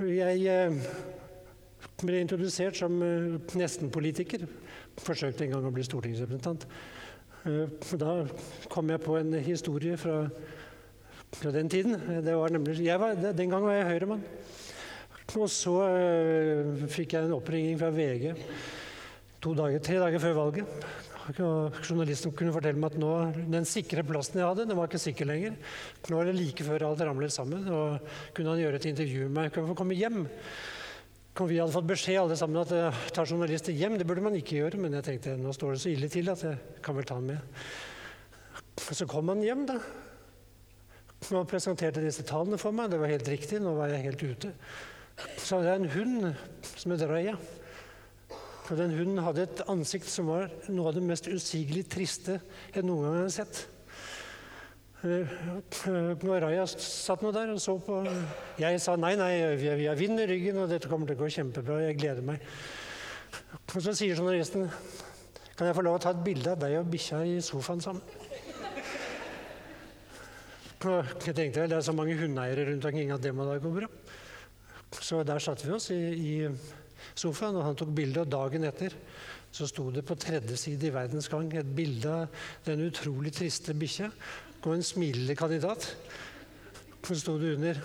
Jeg eh, ble introdusert som eh, nesten-politiker. Forsøkte en gang å bli stortingsrepresentant. Eh, da kom jeg på en historie fra, fra den tiden. Var nemlig, var, den gang var jeg Høyre-mann. Og så fikk jeg en oppringning fra VG dager, tre dager før valget. Journalisten kunne fortelle meg at nå, den sikre plassen jeg hadde, den var ikke sikker lenger. Nå er det like før alt ramlet sammen. og Kunne han gjøre et intervju med meg? Kunne få komme hjem? Vi hadde fått beskjed alle sammen at uh, ta journalister hjem. Det burde man ikke gjøre, men jeg tenkte nå står det så ille til at jeg kan vel ta han med. Så kom han hjem, da. Han presenterte disse tallene for meg. Det var helt riktig. Nå var jeg helt ute. Så det er en hund som het Raya. Og den hunden hadde et ansikt som var noe av det mest usigelig triste jeg noen gang har sett. Eh, når Raja satt nå der og så på Jeg sa nei, nei, vi har vind i ryggen, og dette kommer til å gå kjempebra. Jeg gleder meg. Og så sier journalisten kan jeg få lov å ta et bilde av deg og bikkja i sofaen sammen. Jeg tenkte vel, Det er så mange hundeeiere rundt omkring at det må da gå bra. Så der satte vi oss i, i sofaen, og han tok bilde. Og dagen etter så sto det på tredje side i Verdens Gang et bilde av den utrolig triste bikkja og en smilende kandidat. Så sto det under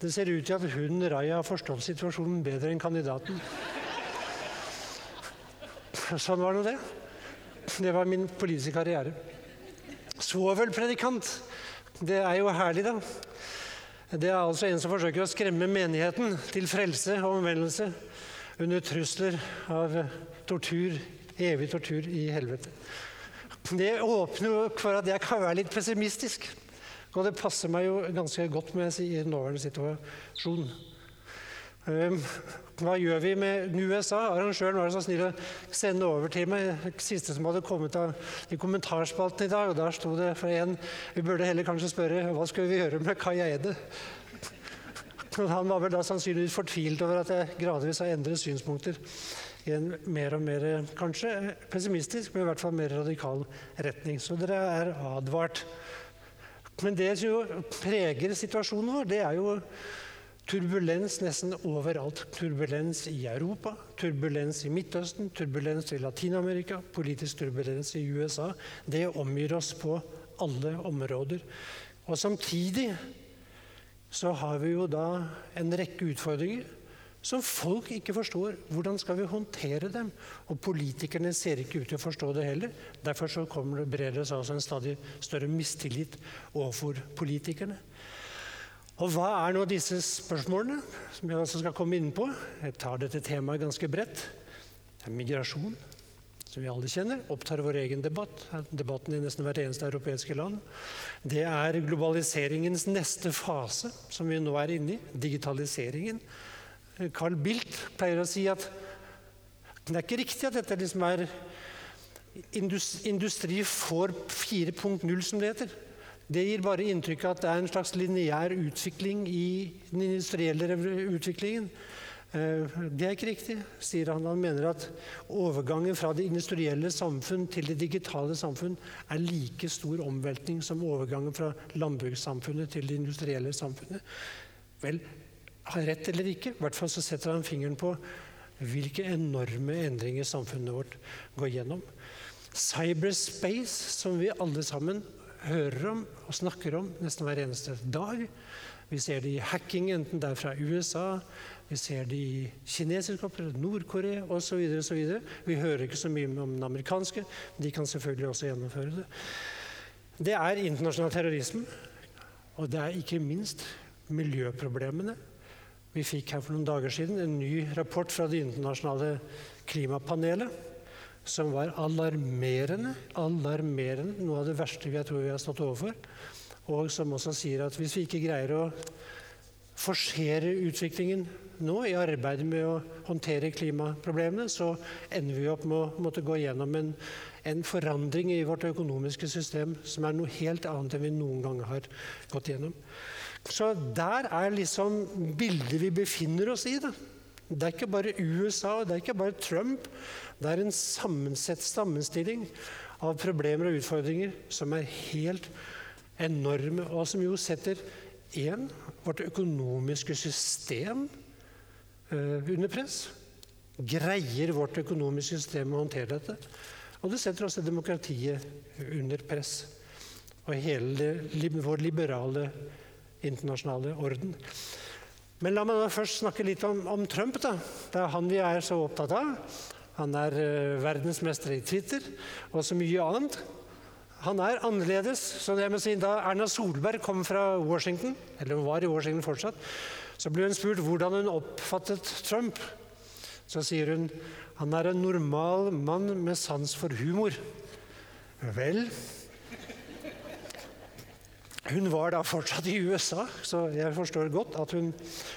Det ser ut til at hunden Raja har forstått situasjonen bedre enn kandidaten. Sånn var nå det. Det var min politiske karriere. Svovelpredikant. Det er jo herlig, da. Det er altså en som forsøker å skremme menigheten til frelse og omvendelse under trusler av tortur, evig tortur i helvete. Det åpner jo for at jeg kan være litt pessimistisk. Og det passer meg jo ganske godt må jeg si, i nåværende situasjon. Um, hva gjør vi med USA? Arrangøren var så snill å sende over til meg det siste som hadde kommet av, i kommentarspalten i dag. og Der sto det for en Vi burde heller kanskje spørre hva skal vi gjøre med Kai Eide? Han var vel da sannsynligvis fortvilt over at jeg gradvis har endret synspunkter i en mer og mer kanskje pessimistisk, men i hvert fall mer radikal retning. Så dere er advart. Men det som jo preger situasjonen vår, det er jo turbulens nesten overalt. Turbulens i Europa, turbulens i Midtøsten, turbulens i Latin-Amerika, politisk turbulens i USA. Det omgir oss på alle områder. Og samtidig så har vi jo da en rekke utfordringer som folk ikke forstår. Hvordan skal vi håndtere dem? Og politikerne ser ikke ut til å forstå det heller. Derfor så kommer det, brer det seg også en stadig større mistillit overfor politikerne. Og hva er nå disse spørsmålene, som jeg også skal komme inn på? Jeg tar dette temaet ganske bredt. Det er migrasjon, som vi alle kjenner, opptar vår egen debatt. Debatten i nesten hvert eneste europeiske land. Det er globaliseringens neste fase, som vi nå er inne i. Digitaliseringen. Carl Bildt pleier å si at det er ikke riktig at dette liksom er Industri får 4.0, som det heter. Det gir bare inntrykk av at det er en slags lineær utvikling i den industrielle utviklingen. Eh, det er ikke riktig, sier han. Han mener at overgangen fra det industrielle samfunn til det digitale samfunn er like stor omveltning som overgangen fra landbrukssamfunnet til det industrielle samfunnet. Vel, har rett eller ikke, i hvert fall så setter han fingeren på hvilke enorme endringer samfunnet vårt går gjennom. Cyberspace, som vi alle sammen hører om og snakker om nesten hver eneste dag. Vi ser det i hacking, enten det er fra USA, vi ser det i kinesiske oppdrag, Nord-Korea osv. Vi hører ikke så mye om den amerikanske. De kan selvfølgelig også gjennomføre det. Det er internasjonal terrorisme, og det er ikke minst miljøproblemene. Vi fikk her for noen dager siden en ny rapport fra Det internasjonale klimapanelet som var alarmerende. alarmerende, Noe av det verste jeg tror vi har stått overfor. Og som også sier at hvis vi ikke greier å forsere utviklingen nå i arbeidet med å håndtere klimaproblemene, så ender vi opp med å måtte gå gjennom en, en, forandring i vårt økonomiske system som er noe helt annet enn vi noen gang har gått gjennom. Så der er liksom bildet vi befinner oss i. Da. Det er ikke bare USA, det er ikke bare Trump. Det er en sammensett sammenstilling av problemer og utfordringer som er helt enorme, og som jo setter én vårt økonomiske system under press. Greier vårt økonomiske system å håndtere dette? Og det setter også demokratiet under press. Og hele vår liberale internasjonale orden. Men la meg da først snakke litt om, om, Trump. da. Det er han vi er så opptatt av. Han er uh, verdensmester i Twitter og så mye annet. Han er annerledes. så jeg må si Da Erna Solberg kom fra Washington, eller var i Washington fortsatt, så ble hun spurt hvordan hun oppfattet Trump. Så sier hun han er en normal mann med sans for humor. Vel, hun var da fortsatt i USA, så jeg forstår godt at hun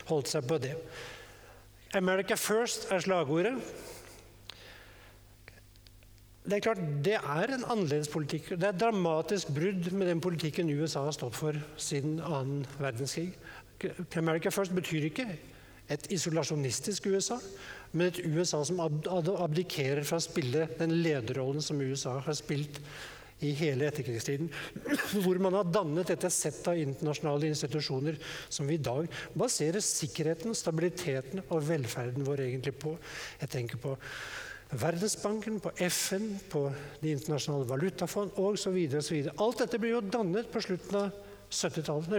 holdt seg på det. 'America first' er slagordet. Det er klart, det er en annerledes politikk. Det er et dramatisk brudd med den politikken USA har stått for siden annen verdenskrig. 'America first' betyr ikke et isolasjonistisk USA, men et USA som abdikerer fra å spille den lederrollen som USA har spilt i hele etterkrigstiden. Hvor man har dannet dette settet av internasjonale institusjoner som vi i dag baserer sikkerheten, stabiliteten og velferden vår egentlig på. Jeg tenker på Verdensbanken, på FN, på Det internasjonale valutafond osv. Alt dette blir jo dannet på slutten av 70-tallet,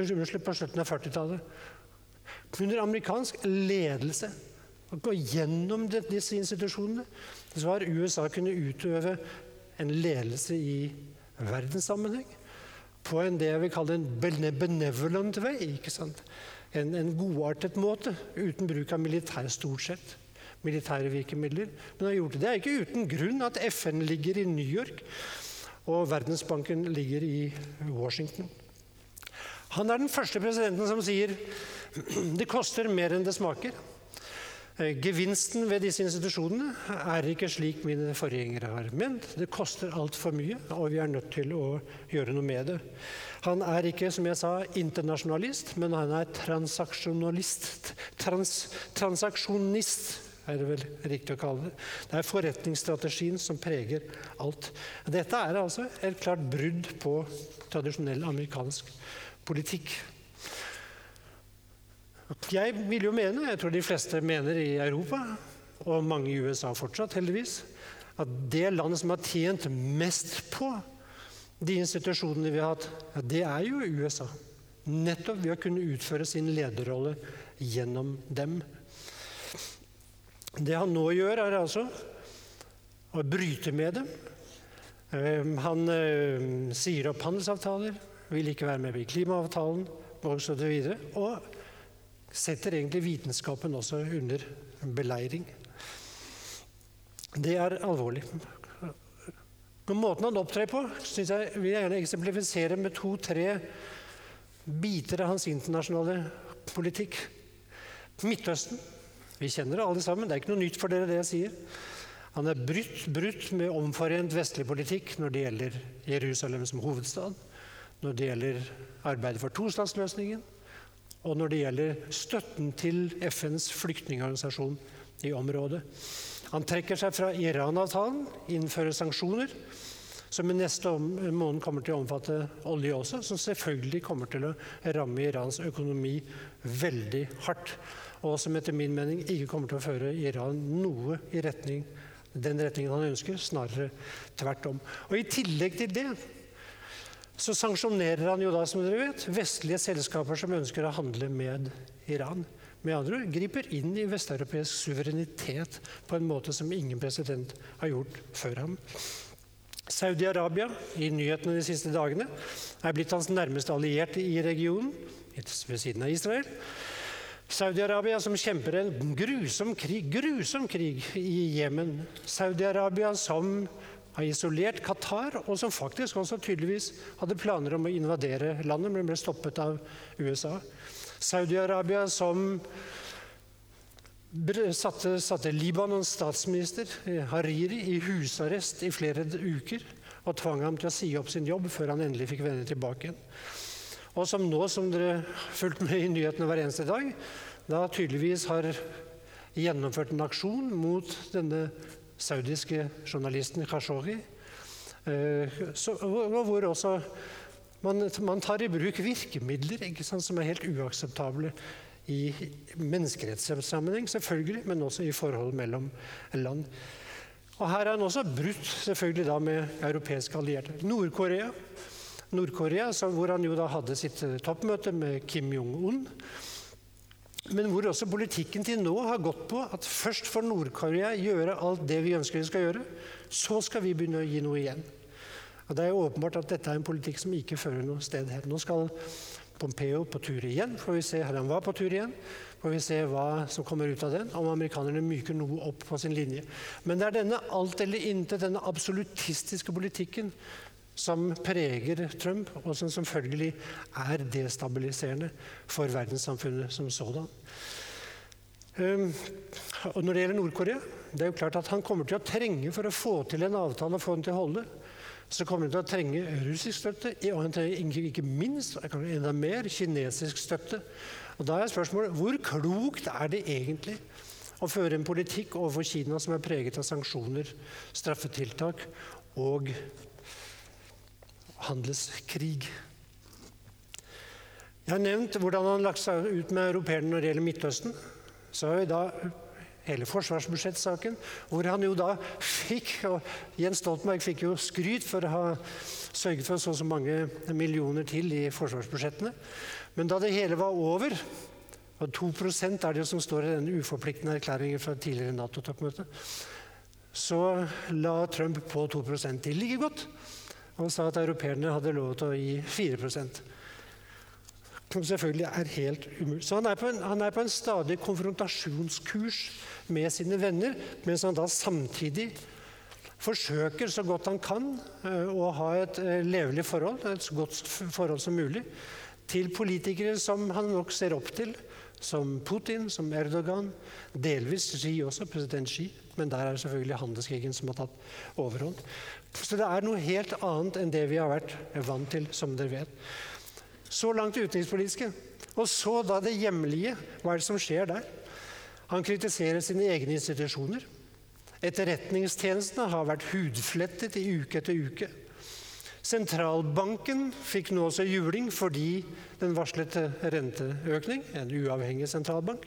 på slutten av 40-tallet. Under amerikansk ledelse. Å gå gjennom disse institusjonene så har USA kunnet utøve en ledelse i verdenssammenheng. På en det jeg vil kalle en benevolent sant? En, en godartet måte, uten bruk av militær stort sett. Militære virkemidler. Men har gjort det. det er ikke uten grunn at FN ligger i New York og Verdensbanken ligger i Washington. Han er den første presidenten som sier det koster mer enn det smaker. Eh, gevinsten ved disse institusjonene er ikke slik mine forgjengere har ment. Det koster altfor mye, og vi er nødt til å gjøre noe med det. Han er ikke, som jeg sa, internasjonalist, men han er transaksjonalist. Trans, transaksjonist er det vel riktig å kalle det. Det er forretningsstrategien som preger alt. Dette er altså et klart brudd på tradisjonell amerikansk politikk. Jeg vil jo mene, jeg tror de fleste mener i Europa, og mange i USA fortsatt, heldigvis, at det landet som har tjent mest på de institusjonene vi har hatt, ja, det er jo USA. Nettopp ved å kunne utføre sin lederrolle gjennom dem. Det han nå gjør, er altså å bryte med dem. Ehm, han øh, sier opp handelsavtaler, vil ikke være med i klimaavtalen osv. Og, setter egentlig vitenskapen også under beleiring. Det er alvorlig. Måten han opptrer på, synes jeg vil jeg gjerne eksemplifisere med to-tre biter av hans internasjonale politikk. Midtøsten. Vi kjenner det alle sammen. Det er ikke noe nytt for dere, det jeg sier. Han er brutt, brutt med omforent vestlig politikk når det gjelder Jerusalem som hovedstad, når det gjelder arbeidet for tostatsløsningen, og når det gjelder støtten til FNs flyktningorganisasjon i området. Han trekker seg fra Iran-avtalen, innfører sanksjoner, som i neste måned kommer til å omfatte olje også, som selvfølgelig kommer til å ramme Irans økonomi veldig hardt. Og som etter min mening ikke kommer til å føre Iran noe i retning, den retningen han ønsker, snarere tvert om. Og I tillegg til det så sanksjonerer han jo da, som dere vet, vestlige selskaper som ønsker å handle med Iran. Med andre ord griper inn i vesteuropeisk suverenitet på en måte som ingen president har gjort før ham. Saudi-Arabia i nyhetene de siste dagene er blitt hans nærmeste allierte i regionen, ved siden av Israel. Saudi-Arabia som kjemper en grusom krig, grusom krig i Jemen. Saudi-Arabia som har isolert Qatar, og som faktisk også tydeligvis hadde planer om å invadere landet, men ble stoppet av USA. Saudi-Arabia som satte, satte, Libanons statsminister eh, Hariri i husarrest i flere uker og tvang ham til å si opp sin jobb før han endelig fikk vende tilbake igjen. Og som nå, som dere har fulgt med i nyhetene hver eneste dag, da tydeligvis har gjennomført en aksjon mot denne saudiske journalisten Khashoggi. Eh, hvor også man, man, tar i bruk virkemidler sant, som er helt uakseptable i menneskerettssammenheng, selvfølgelig, men også i forhold mellom land. Og Her er han også brutt selvfølgelig da med europeiske allierte. Nord-Korea, Nord hvor han jo da hadde sitt eh, toppmøte med Kim Jong-un. Men hvor også politikken til nå har gått på at først får Nord-Korea gjøre alt det vi ønsker de skal gjøre. Så skal vi begynne å gi noe igjen. Og Det er jo åpenbart at dette er en politikk som ikke fører noe sted her. Nå skal Pompeo på tur igjen. Får vi se, Han var på tur igjen. Får vi se hva som kommer ut av den, om amerikanerne myker noe opp på sin linje. Men det er denne alt eller intet, denne absolutistiske politikken som preger Trump, og som selvfølgelig er destabiliserende for verdenssamfunnet som sådan. Um, og når det gjelder Nord-Korea, det er jo klart at han kommer til å trenge for å få til en avtale og få den til å holde. Så kommer han til å trenge russisk støtte, og han trenger ikke minst, enda mer, kinesisk støtte. Og Da er spørsmålet hvor klokt er det egentlig å føre en politikk overfor Kina som er preget av sanksjoner, straffetiltak og handelskrig? Jeg har nevnt hvordan han lagt seg ut med europeerne når det gjelder Midtøsten. Så har vi da hele forsvarsbudsjettsaken, hvor han jo da fikk og Jens Stoltenberg fikk jo skryt for å ha sørget for så og så mange millioner til i forsvarsbudsjettene. Men da det hele var over og 2% er det som står i denne uforpliktende erklæringen fra tidligere Nato-toppmøte. Så la Trump på 2 til like godt og sa at europeerne hadde lov til å gi 4 som selvfølgelig er helt umulig. Så han er, en, han er, på en, stadig konfrontasjonskurs med sine venner, mens han da samtidig forsøker så godt han kan eh, å ha et eh, levelig forhold, et så godt forhold som mulig, til politikere som han nok ser opp til, som Putin, som Erdogan, delvis Xi også, president Xi. Men der er det selvfølgelig handelskrigen som har tatt overhånd. Så det er noe helt annet enn det vi har vært vant til, som dere vet. Så langt det utenrikspolitiske. Og så da det hjemlige. Hva er det som skjer der? Han kritiserer sine egne institusjoner. Etterretningstjenestene har vært hudflettet i uke etter uke. Sentralbanken fikk nå også juling fordi den varslet renteøkning. En uavhengig sentralbank.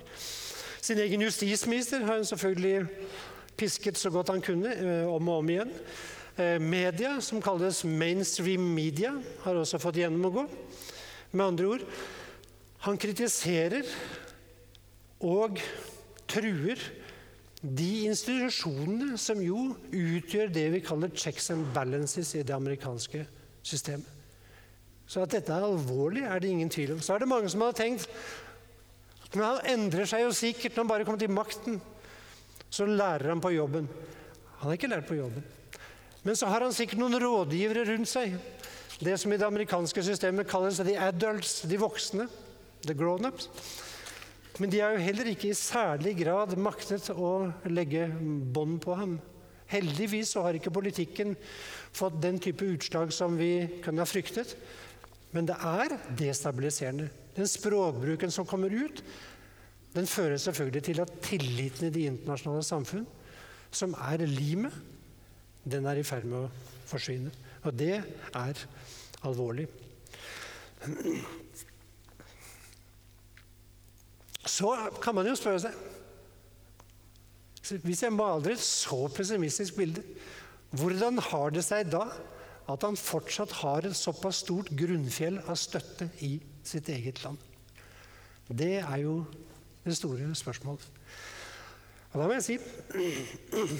Sin egen justisminister har han selvfølgelig pisket så godt han kunne, eh, om og om igjen. Eh, media, som kalles mainstream media, har også fått gjennomgå. Med andre ord han kritiserer og truer de institusjonene som jo utgjør det vi kaller checks and balances i det amerikanske systemet. Så at dette er alvorlig, er det ingen tvil om. Så er det mange som har tenkt men han endrer seg jo sikkert når han bare kommer til makten. Så lærer han på jobben. Han har ikke lært på jobben. Men så har han sikkert noen rådgivere rundt seg det som i det amerikanske systemet kalles the adults, de voksne, the grown-ups. Men de har jo heller ikke i særlig grad maktet å legge bånd på ham. Heldigvis så har ikke politikken fått den type utslag som vi kunne ha fryktet. Men det er destabiliserende. Den språkbruken som kommer ut, den fører selvfølgelig til at tilliten i det internasjonale samfunn, som er limet, den er i ferd med å forsvinne. Og det er alvorlig. Så kan man jo spørre seg Hvis jeg maler et så pessimistisk bilde, hvordan har det seg da at han fortsatt har et såpass stort grunnfjell av støtte i sitt eget land? Det er jo det store spørsmålet. Og da må jeg si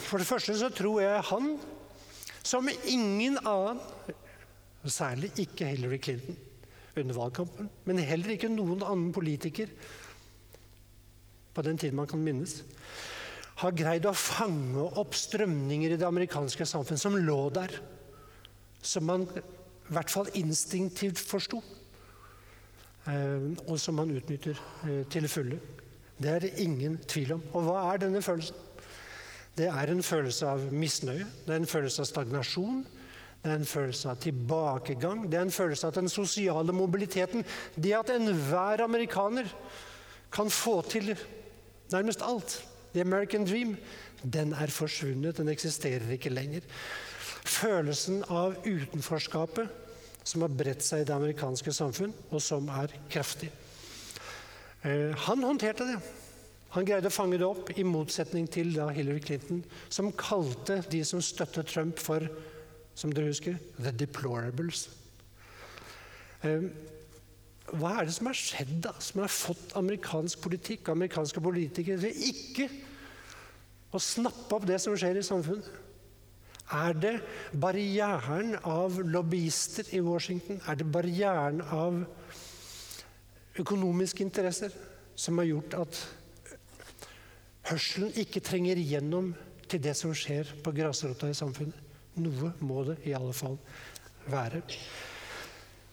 For det første så tror jeg han som ingen annen, særlig ikke Hillary Clinton under valgkampen, men heller ikke noen annen politiker på den tiden man kan minnes, har greid å fange opp strømninger i det amerikanske samfunn som lå der, som man i hvert fall instinktivt forsto, eh, og som man utnytter eh, til fulle. Det er det ingen tvil om. Og hva er denne følelsen? Det er en følelse av misnøye, det er en følelse av stagnasjon. Det er en følelse av tilbakegang, det er en følelse av den sosiale mobiliteten. Det at enhver amerikaner kan få til nærmest alt. The American Dream. Den er forsvunnet, den eksisterer ikke lenger. Følelsen av utenforskapet som har bredt seg i det amerikanske samfunn, og som er kraftig. Eh, han håndterte det. Han greide å fange det opp, i motsetning til da Hillary Clinton, som kalte de som støttet Trump, for som dere husker, the deplorables. Hva er det som har skjedd, da, som har fått amerikansk politikk, amerikanske politikere til ikke å snappe opp det som skjer i samfunnet? Er det barrieren av lobbyister i Washington? Er det barrieren av økonomiske interesser som har gjort at hørselen ikke trenger igjennom til det som skjer på grasrota i samfunnet? Noe må det i alle fall være.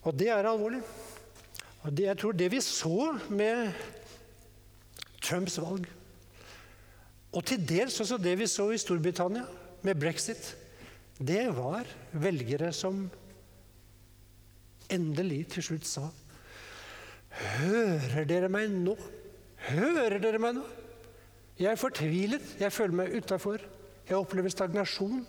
Og det er alvorlig. Og jeg tror det vi så med Trumps valg, og til dels også det vi så i Storbritannia med brexit, det var velgere som endelig til slutt sa Hører dere meg nå? Hører dere meg nå? Jeg er fortvilet. Jeg føler meg utafor. Jeg opplever stagnasjon.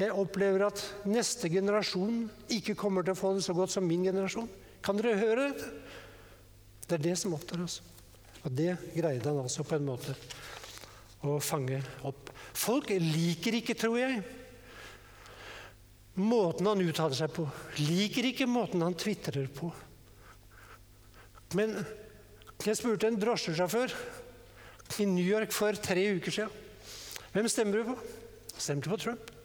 Jeg opplever at neste generasjon ikke kommer til å få det så godt som min generasjon. Kan dere høre dette? Det er det som opptar oss. Og det greide han altså på en måte å fange opp. Folk liker ikke, tror jeg, måten han uttaler seg på. Liker ikke måten han tvitrer på. Men jeg spurte en drosjesjåfør i New York for tre uker siden. Hvem stemmer du på? Stemte på Trump.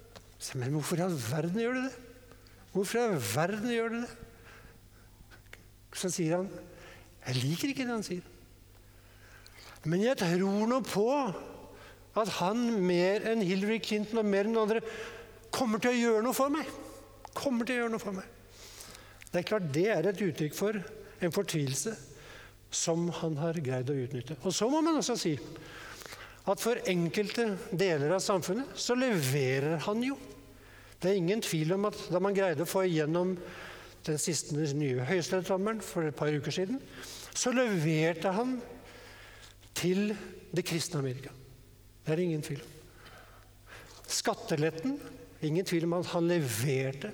Men hvorfor i all verden gjør du det? Hvorfor i all verden gjør du det? Så sier han Jeg liker ikke det han sier. Men jeg tror nå på at han mer enn Hillary Clinton og mer enn andre kommer til å gjøre noe for meg. Kommer til å gjøre noe for meg. Det er klart det er et uttrykk for en fortvilelse som han har greid å utnytte. Og så må man også si at for enkelte deler av samfunnet så leverer han jo. Det er ingen tvil om at da man greide å få igjennom den siste nye høyesterettsdommeren for et par uker siden, så leverte han til det kristne Amerika. Det er det ingen tvil om. Skatteletten Ingen tvil om at han leverte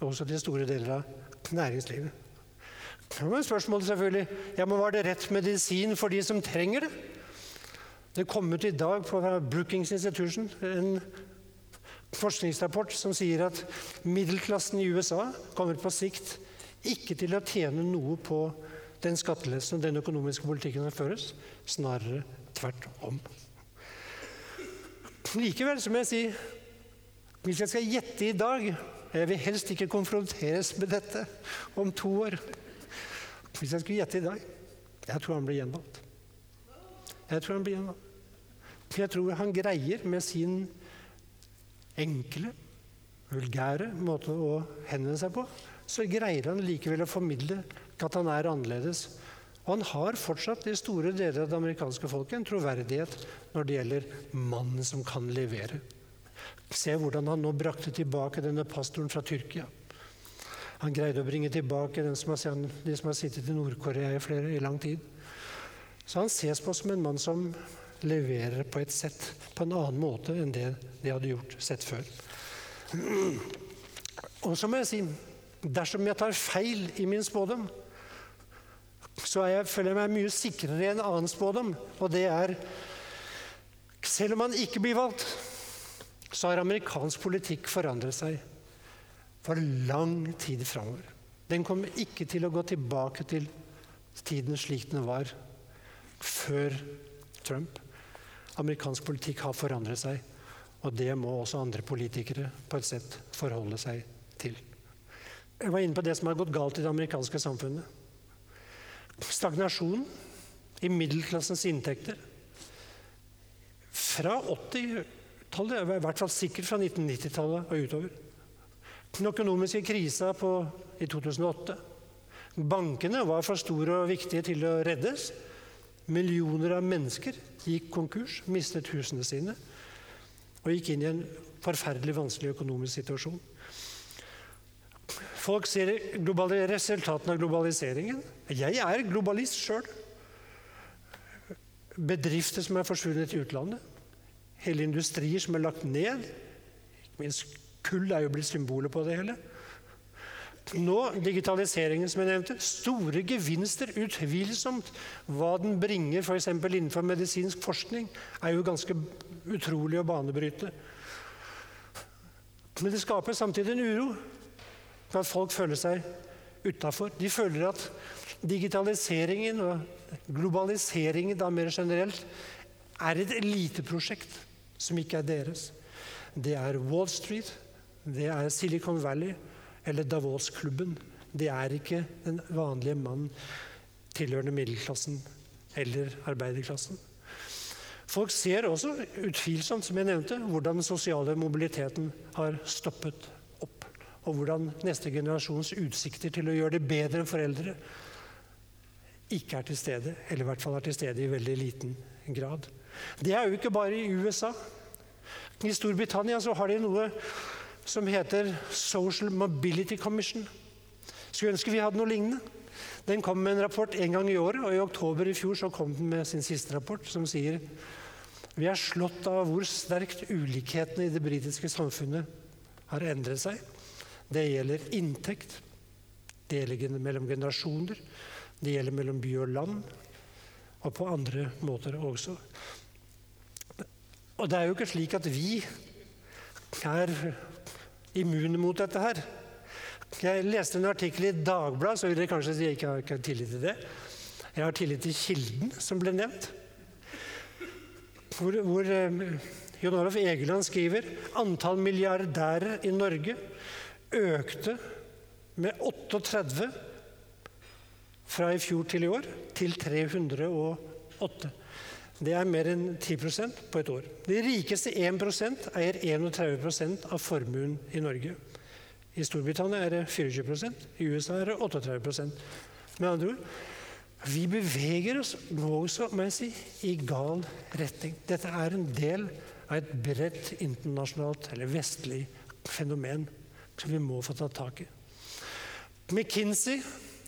også til store deler av næringslivet. Så var spørsmålet selvfølgelig ja, men var det rett medisin for de som trenger det. Det kom ut i dag på Brookings Institution en forskningsrapport som sier at middelklassen i USA kommer på sikt ikke til å tjene noe på den skatteletten og den økonomiske politikken som føres. Snarere tvert om. Likevel, som jeg sier, hvis jeg skal gjette i dag Jeg vil helst ikke konfronteres med dette om to år. Hvis jeg skulle gjette i dag Jeg tror han blir gjenvalgt. Jeg tror han blir. Jeg tror han greier med sin enkle, vulgære måte å henvende seg på, så greier han likevel å formidle at han er annerledes. Og han har fortsatt i store deler av det amerikanske folket en troverdighet når det gjelder mannen som kan levere. Se hvordan han nå brakte tilbake denne pastoren fra Tyrkia. Han greide å bringe tilbake som har, de som har sittet i Nord-Korea i, i lang tid. Så han ses på som en mann som leverer på et sett på en annen måte enn det de hadde gjort sett før. Og så må jeg si dersom jeg tar feil i min spådom, så jeg, føler jeg meg mye sikrere i en annen spådom, og det er Selv om han ikke blir valgt, så har amerikansk politikk forandret seg for lang tid framover. Den kommer ikke til å gå tilbake til tiden slik den var før Trump. Amerikansk politikk har forandret seg, og det må også andre politikere på et sett forholde seg til. Jeg var inne på det som har gått galt i det amerikanske samfunnet. Stagnasjon i middelklassens inntekter. Fra 80-tallet, i hvert fall sikkert fra 1990-tallet og utover. Den økonomiske krisa i 2008. Bankene var for store og viktige til å reddes. Millioner av mennesker gikk konkurs, mistet husene sine og gikk inn i en forferdelig vanskelig økonomisk situasjon. Folk ser resultatene av globaliseringen. Jeg er globalist sjøl. Bedrifter som er forsvunnet i utlandet. Hele industrier som er lagt ned. Ikke minst kull er jo blitt symbolet på det hele. Nå, digitaliseringen som jeg nevnte, store gevinster, utvilsomt. Hva den bringer f.eks. innenfor medisinsk forskning, er jo ganske utrolig og banebrytende. Men det skaper samtidig en uro for at folk føler seg utafor. De føler at digitaliseringen og globaliseringen da mer generelt er et eliteprosjekt som ikke er deres. Det er Wall Street, det er Silicon Valley eller Davos-klubben. Det er ikke den vanlige mann tilhørende middelklassen eller arbeiderklassen. Folk ser også utvilsomt, som jeg nevnte, hvordan den sosiale mobiliteten har stoppet opp. Og hvordan neste generasjons utsikter til å gjøre det bedre enn foreldre ikke er til stede. Eller i hvert fall er til stede i veldig liten grad. Det er jo ikke bare i USA. I Storbritannia så har de noe som heter Social Mobility Commission. Skulle ønske vi hadde noe lignende. Den kom med en rapport en gang i året, og i oktober i fjor så kom den med sin siste rapport, som sier vi er slått av hvor sterkt ulikhetene i det britiske samfunnet har endret seg. Det gjelder inntekt, det gjelder mellom generasjoner, det gjelder mellom by og land, og på andre måter også. Og det er jo ikke slik at vi er immune mot dette her. Jeg leste en artikkel i Dagbladet, så vil dere kanskje si at jeg ikke har tillit til det. Jeg har tillit til kilden som ble nevnt hvor, hvor eh, Jon Olaf Egeland skriver antall milliardærer i Norge økte med 38 fra i fjor til i år til 308. Det er mer enn 10% på et år. De rikeste 1% eier 31% av formuen i Norge. I Storbritannia er det 24 i USA er det 38 Med andre ord vi beveger oss også må jeg si, i gal retning. Dette er en del av et bredt internasjonalt eller vestlig fenomen som vi må få ta tak i. McKinsey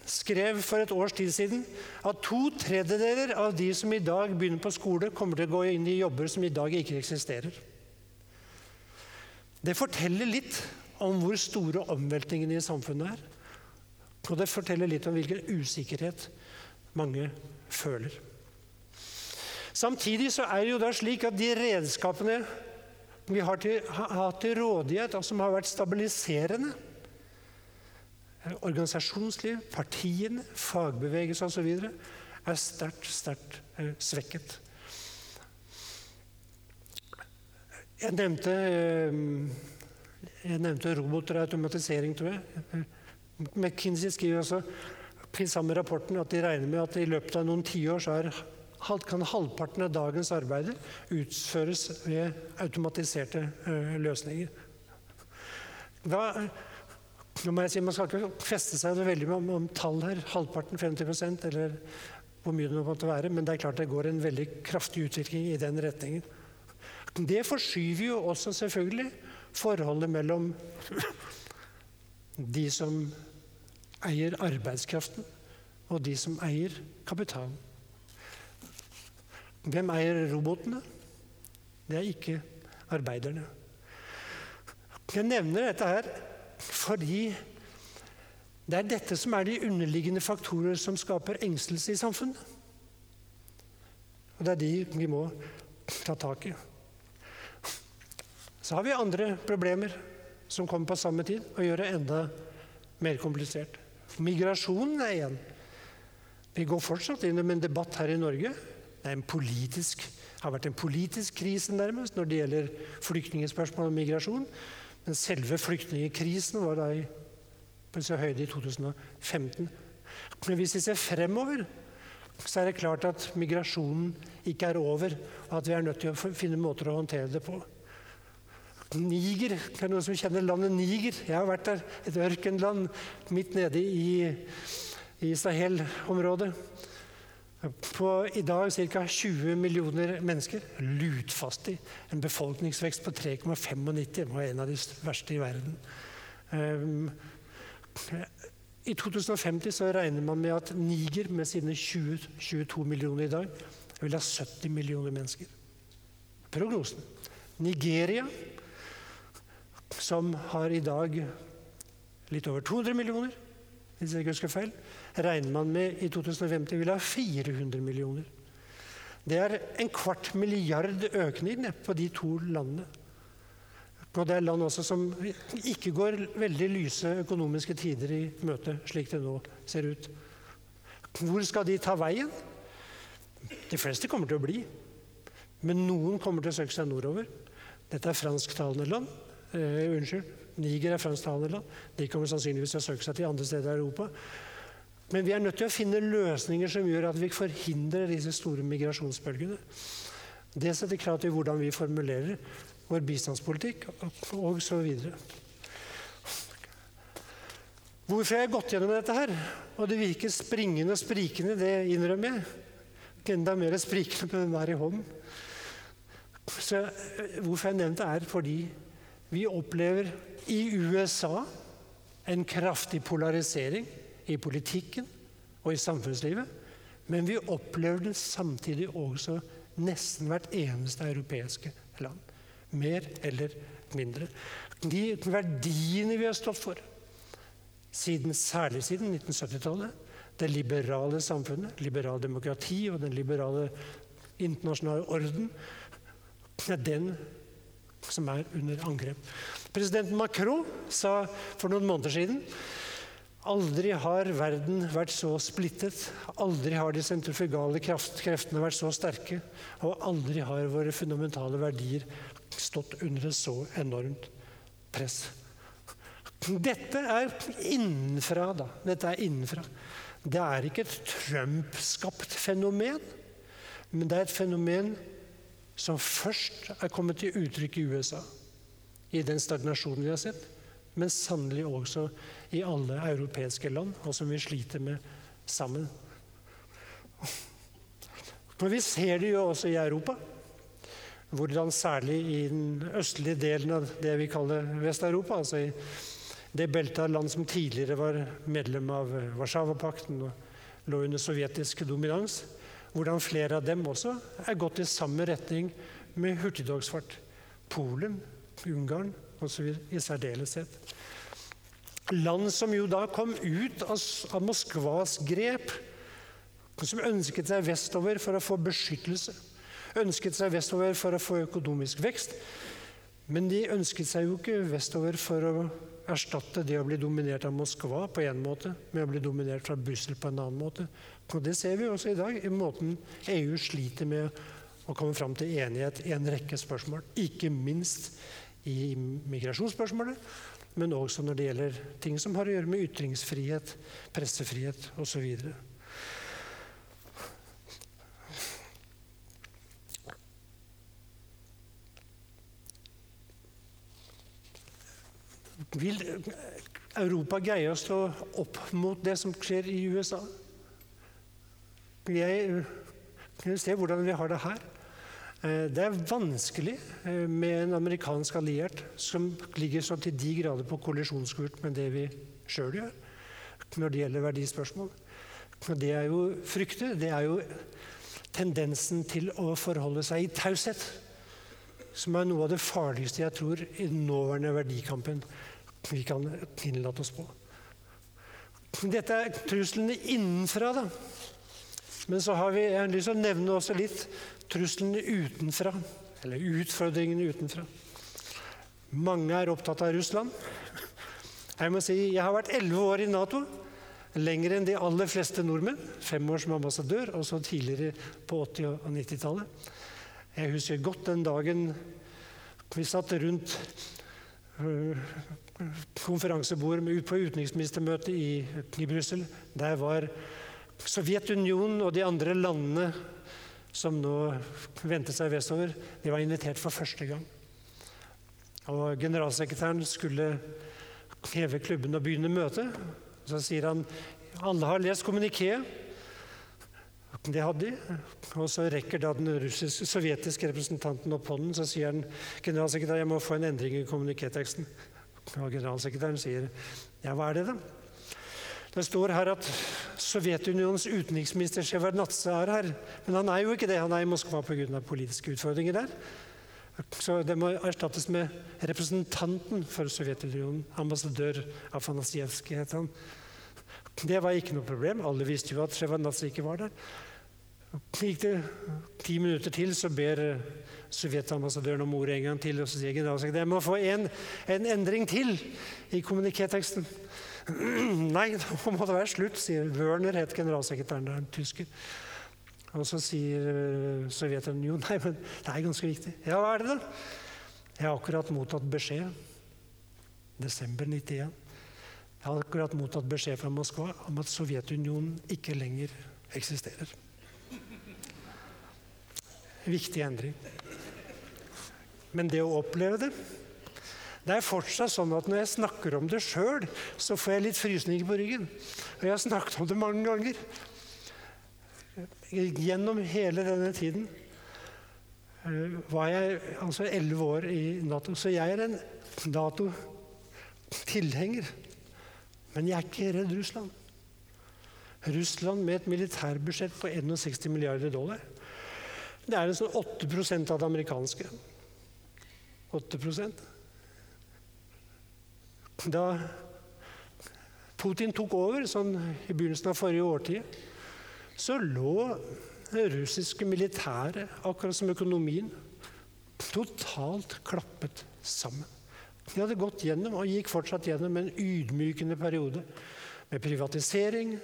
skrev for et års tid siden at to tredjedeler av de som i dag begynner på skole, kommer til å gå inn i jobber som i dag ikke eksisterer. Det forteller litt om hvor store omveltningene i samfunnet er. Og det forteller litt om hvilken usikkerhet mange føler. Samtidig så er det jo da slik at de redskapene vi har, til, har til rådighet, og som har vært stabiliserende Organisasjonsliv, partiene, fagbevegelse osv. er sterkt, sterkt eh, svekket. Jeg nevnte, eh, jeg nevnte roboter og automatisering, tror jeg. McKinsey skriver også i samme rapporten at de regner med at i løpet av noen tiår så er, kan halvparten av dagens arbeider utføres ved automatiserte uh, løsninger. Da, nå må jeg si, Man skal ikke feste seg veldig med om, om tall her. Halvparten, 50% eller hvor mye det måtte være. Men det er klart det går en veldig kraftig utvikling i den retningen. Det forskyver jo også selvfølgelig forholdet mellom de som eier arbeidskraften, og de som eier kapitalen. Hvem eier robotene? Det er ikke arbeiderne. Jeg nevner dette her fordi det er dette som er de underliggende faktorer som skaper engstelse i samfunnet. Og det er de vi må ta tak i. Så har vi andre problemer som kommer på samme tid, og gjør det enda mer komplisert. Migrasjonen er igjen. Vi går fortsatt inn i en debatt her i Norge. Det politisk, har vært en politisk krise nærmest når det gjelder flyktningspørsmål og migrasjon. Men selve flyktningkrisen var da i, på så høyde i 2015. Men hvis vi ser fremover, så er det klart at migrasjonen ikke er over, og at vi er nødt til å finne måter å håndtere det på. Niger. Det er noen som kjenner landet Niger? Jeg har vært der. Et ørkenland midt nede i, i Sahel-området. På i dag ca. 20 millioner mennesker. Lutfattig. En befolkningsvekst på 3,95. var en av de verste i verden. Um, I 2050 så regner man med at Niger med sine 20, 22 millioner i dag vil ha 70 millioner mennesker. Prognosen. Nigeria som har i dag litt over 200 millioner, hvis jeg ikke husker feil. Regner man med i 2050 vil ha 400 millioner. Det er en kvart milliard økning på de to landene. Og det er land også som ikke går veldig lyse økonomiske tider i møte, slik det nå ser ut. Hvor skal de ta veien? De fleste kommer til å bli. Men noen kommer til å søke seg nordover. Dette er fransktalende land. Eh, unnskyld, Niger er fransktalende land. De kommer sannsynligvis til å søke seg til andre steder i Europa. Men vi er nødt til å finne løsninger som gjør at vi forhindrer disse store migrasjonsbølgene. Det setter krav til hvordan vi formulerer vår bistandspolitikk og så videre. Hvorfor har jeg gått gjennom dette her? Og det virker springende og sprikende, det innrømmer jeg. Enda mer sprikende med den der i hånden. Så Hvorfor jeg nevnte er fordi vi opplever i USA en kraftig polarisering i politikken og i samfunnslivet. Men vi opplever det samtidig også nesten hvert eneste europeiske land. Mer eller mindre. De verdiene vi har stått for, siden, særlig siden 1970-tallet, det liberale samfunnet, liberal demokrati og den liberale internasjonale orden, det er den som er under angrep. President Macron sa for noen måneder siden Aldri har verden vært så splittet, aldri har de sentrifugale kreftene vært så sterke, og aldri har våre fundamentale verdier stått under et så enormt press. Dette er innenfra, da. Dette er innenfra. Det er ikke et Trump-skapt fenomen, men det er et fenomen som først er kommet til uttrykk i USA, i den stagnasjonen vi har sett, men sannelig også i alle europeiske land, og som vi sliter med sammen. For vi ser det jo også i Europa. Hvordan særlig i den østlige delen av det vi kaller Vest-Europa, altså i det beltet av land som tidligere var medlem av Warszawapakten og lå under sovjetisk dominans, hvordan flere av dem også er gått i samme retning med hurtigdogsfart. Polen, Ungarn osv. i særdeleshet. Land som jo da kom ut av Moskvas grep, som ønsket seg vestover for å få beskyttelse, ønsket seg vestover for å få økonomisk vekst. Men de ønsket seg jo ikke vestover for å erstatte det å bli dominert av Moskva på en måte med å bli dominert fra Brussel på en annen måte. Og Det ser vi også i dag, i måten EU sliter med å komme fram til enighet i en rekke spørsmål. Ikke minst i migrasjonsspørsmålet, men også når det gjelder ting som har å gjøre med ytringsfrihet, pressefrihet osv. Vil Europa greie å stå opp mot det som skjer i USA? Jeg ser hvordan vi har det her. Eh, det er vanskelig eh, med en amerikansk alliert som ligger så til de grader på kollisjonskurs med det vi sjøl gjør når det gjelder verdispørsmål. Det er jo frykter, det er jo tendensen til å forholde seg i taushet, som er noe av det farligste jeg tror i den nåværende verdikampen vi kan innlate oss på. Dette er truslene innenfra, da. Men så har vi, jeg har lyst til å nevne også litt truslene utenfra, eller utfordringene utenfra. Mange er opptatt av Russland. Jeg må si, jeg har vært elleve år i Nato. Lenger enn de aller fleste nordmenn. Fem år som ambassadør, og så tidligere på 80- og 90-tallet. Jeg husker godt den dagen vi satt rundt konferansebordet konferansebord på utenriksministermøtet i, i Brussel. Der var Sovjetunionen og de andre landene som nå vendte seg vestover, de var invitert for første gang. Og Generalsekretæren skulle heve klubben og begynne møtet. Så sier han alle har lest kommunikéet. Det hadde de. Og så rekker da den russiske, sovjetiske representanten opp hånden. Så sier han generalsekretær, jeg må få en endring i kommunikéteksten. Og generalsekretæren sier ja, hva er det, da? Det står her at Sovjetunionens utenriksminister Sjevardnadze er her. Men han er jo ikke det. Han er i Moskva pga. politiske utfordringer der. Så det må erstattes med representanten for Sovjetunionen. Ambassadør Afanasjevskij het han. Det var ikke noe problem. Alle visste jo at Sjevardnadze ikke var der. Gikk det ti minutter til, så ber sovjetambassadøren om ordet en gang til. Og så sier generalsekretæren jeg må få en, en endring til i kommunikéteksten. Nei, nå må det være slutt, sier Wørner, het generalsekretæren der, en tysker. Og så sier sovjeteren jo, nei, men det er ganske viktig. Ja, hva er det, da? Jeg har akkurat mottatt beskjed. Desember 91. Jeg har akkurat mottatt beskjed fra Moskva om at Sovjetunionen ikke lenger eksisterer. Viktig endring. Men det å oppleve det Det er fortsatt sånn at når jeg snakker om det sjøl, så får jeg litt frysninger på ryggen. Og jeg har snakket om det mange ganger. Gjennom hele denne tiden eh, var jeg altså elleve år i Nato. Så jeg er en Nato-tilhenger. Men jeg er ikke redd Russland. Russland med et militærbudsjett på 61 milliarder dollar. Det er en sånn 8% av det amerikanske. 8 Da Putin tok over, sånn i begynnelsen av forrige årtid, så lå det russiske militæret, akkurat som økonomien, totalt klappet sammen. De hadde gått gjennom, og gikk fortsatt gjennom, en ydmykende periode med privatisering,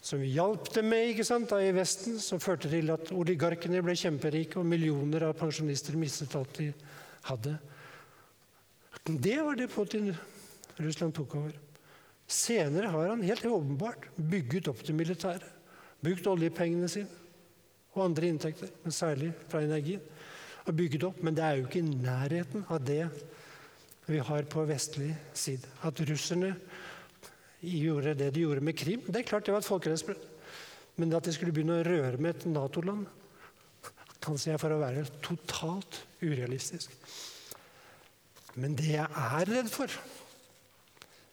som vi hjalp dem med ikke sant, da i Vesten, som førte til at oligarkene ble kjemperike, og millioner av pensjonister mistet alt de hadde. Det var det Putin Russland tok over. Senere har han helt åpenbart bygget opp det militære. Brukt oljepengene sine og andre inntekter, men særlig fra energien. Og bygget opp, Men det er jo ikke i nærheten av det vi har på vestlig side. At russerne gjorde det de gjorde med Krim, det er klart det var et folkerettsbrudd. Men at de skulle begynne å røre med et Nato-land, anser jeg for å være totalt urealistisk. Men det jeg er redd for,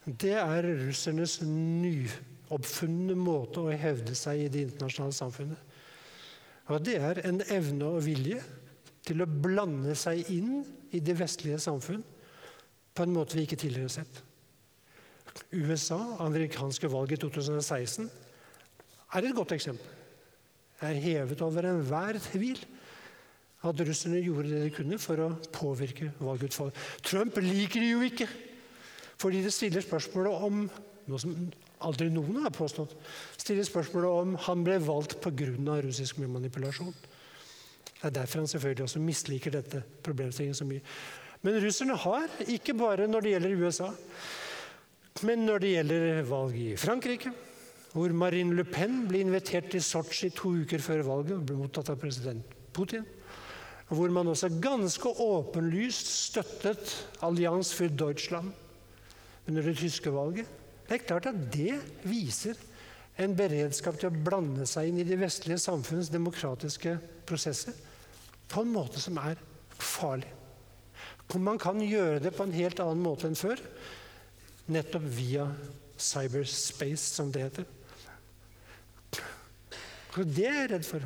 det er russernes nyoppfunne måte å hevde seg i det internasjonale samfunnet. Og det er en evne og vilje til å blande seg inn i det vestlige samfunn på en måte vi ikke tidligere har sett. USA, amerikanske valg i 2016, er et godt eksempel. Det er hevet over enhver tvil at russerne gjorde det de kunne for å påvirke valgutfallet. Trump liker det jo ikke, fordi det stiller spørsmålet om noe som aldri noen har påstått, stiller spørsmålet om han ble valgt pga. russisk manipulasjon. Det er derfor han selvfølgelig også misliker dette problemstillingen så mye. Men russerne har, ikke bare når det gjelder USA, men når det gjelder valg i Frankrike, hvor Marine Le Pen ble invitert til Sotsji to uker før valget og ble mottatt av president Putin, hvor man også ganske åpenlyst støttet Allianz for Deutschland under det tyske valget Det er klart at det viser en beredskap til å blande seg inn i de vestlige samfunnets demokratiske prosesser på en måte som er farlig. Man kan gjøre det på en helt annen måte enn før nettopp via cyberspace, som det heter. Det er jeg redd for,